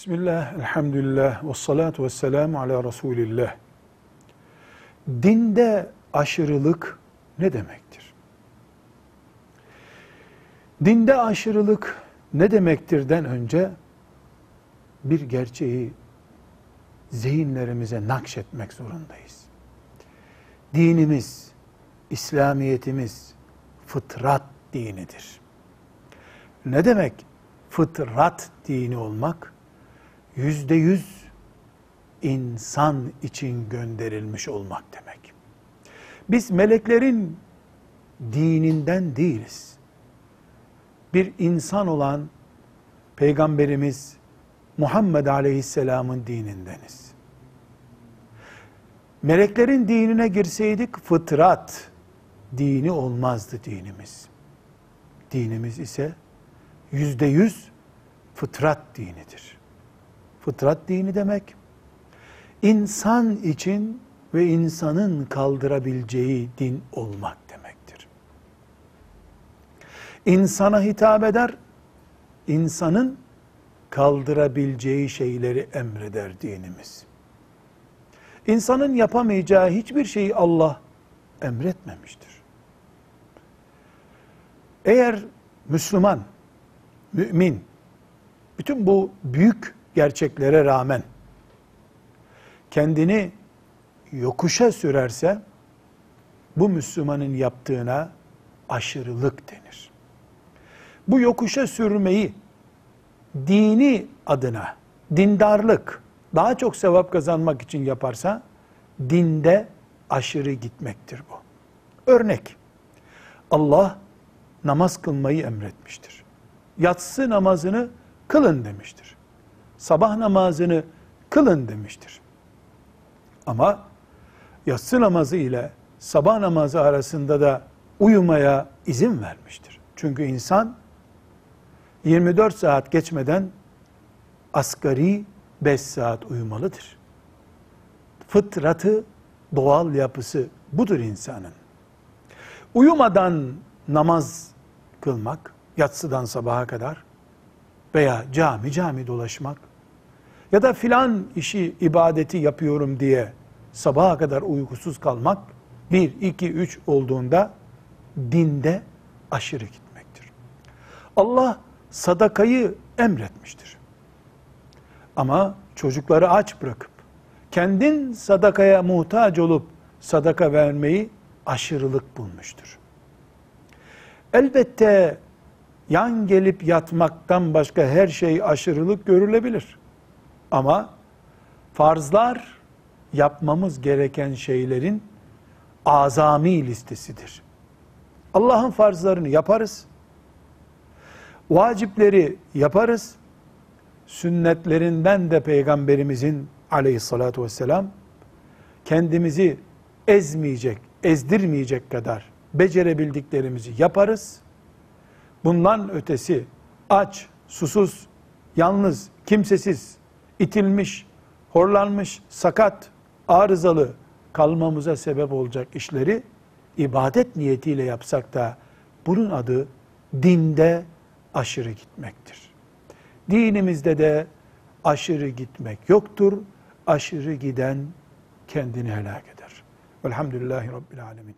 Bismillah, elhamdülillah, ve salatu ve selamu ala Resulillah. Dinde aşırılık ne demektir? Dinde aşırılık ne demektirden önce bir gerçeği zihinlerimize nakşetmek zorundayız. Dinimiz, İslamiyetimiz fıtrat dinidir. Ne demek fıtrat dini olmak? Yüzde yüz insan için gönderilmiş olmak demek. Biz meleklerin dininden değiliz. Bir insan olan Peygamberimiz Muhammed Aleyhisselam'ın dinindeniz. Meleklerin dinine girseydik fıtrat dini olmazdı dinimiz. Dinimiz ise yüzde yüz fıtrat dinidir. Fıtrat dini demek, insan için ve insanın kaldırabileceği din olmak demektir. İnsana hitap eder, insanın kaldırabileceği şeyleri emreder dinimiz. İnsanın yapamayacağı hiçbir şeyi Allah emretmemiştir. Eğer Müslüman, mümin, bütün bu büyük gerçeklere rağmen kendini yokuşa sürerse bu Müslümanın yaptığına aşırılık denir. Bu yokuşa sürmeyi dini adına, dindarlık, daha çok sevap kazanmak için yaparsa dinde aşırı gitmektir bu. Örnek, Allah namaz kılmayı emretmiştir. Yatsı namazını kılın demiştir. Sabah namazını kılın demiştir. Ama yatsı namazı ile sabah namazı arasında da uyumaya izin vermiştir. Çünkü insan 24 saat geçmeden asgari 5 saat uyumalıdır. Fıtratı, doğal yapısı budur insanın. Uyumadan namaz kılmak, yatsıdan sabaha kadar veya cami cami dolaşmak ya da filan işi, ibadeti yapıyorum diye sabaha kadar uykusuz kalmak, bir, iki, üç olduğunda dinde aşırı gitmektir. Allah sadakayı emretmiştir. Ama çocukları aç bırakıp, kendin sadakaya muhtaç olup sadaka vermeyi aşırılık bulmuştur. Elbette yan gelip yatmaktan başka her şey aşırılık görülebilir. Ama farzlar yapmamız gereken şeylerin azami listesidir. Allah'ın farzlarını yaparız. Vacipleri yaparız. Sünnetlerinden de Peygamberimizin aleyhissalatu vesselam kendimizi ezmeyecek, ezdirmeyecek kadar becerebildiklerimizi yaparız. Bundan ötesi aç, susuz, yalnız, kimsesiz, itilmiş, horlanmış, sakat, arızalı kalmamıza sebep olacak işleri ibadet niyetiyle yapsak da bunun adı dinde aşırı gitmektir. Dinimizde de aşırı gitmek yoktur. Aşırı giden kendini helak eder. Velhamdülillahi Rabbil Alemin.